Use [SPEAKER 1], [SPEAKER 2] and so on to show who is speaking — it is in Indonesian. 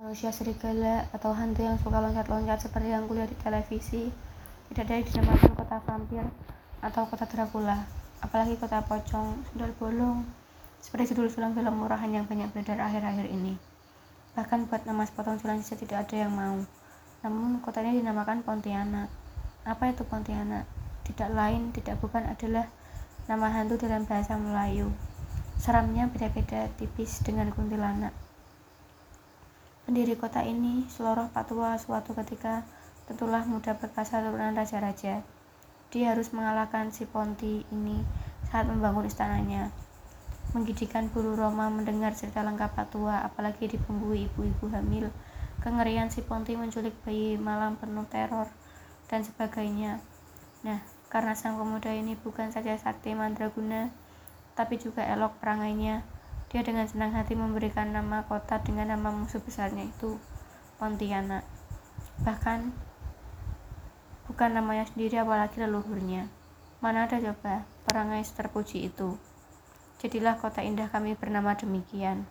[SPEAKER 1] manusia serigala atau hantu yang suka loncat-loncat seperti yang kulihat di televisi tidak ada yang dinamakan kota vampir atau kota Dracula apalagi kota pocong sundal bolong seperti judul film-film murahan yang banyak beredar akhir-akhir ini. Bahkan buat nama sepotong jalan saja tidak ada yang mau. Namun kota ini dinamakan Pontianak. Apa itu Pontianak? Tidak lain tidak bukan adalah nama hantu dalam bahasa Melayu. Seramnya beda-beda tipis dengan kuntilanak Pendiri kota ini, Seloroh Patua, suatu ketika tentulah muda perkasa turunan raja-raja. Dia harus mengalahkan si Ponti ini saat membangun istananya. Menggidikan bulu Roma mendengar cerita lengkap Patua, apalagi dibumbui ibu-ibu hamil. Kengerian si Ponti menculik bayi malam penuh teror dan sebagainya. Nah, karena sang pemuda ini bukan saja sakti mandraguna, tapi juga elok perangainya, dia dengan senang hati memberikan nama kota dengan nama musuh besarnya itu Pontianak. Bahkan bukan namanya sendiri apalagi leluhurnya. Mana ada coba perangai terpuji itu. Jadilah kota indah kami bernama demikian.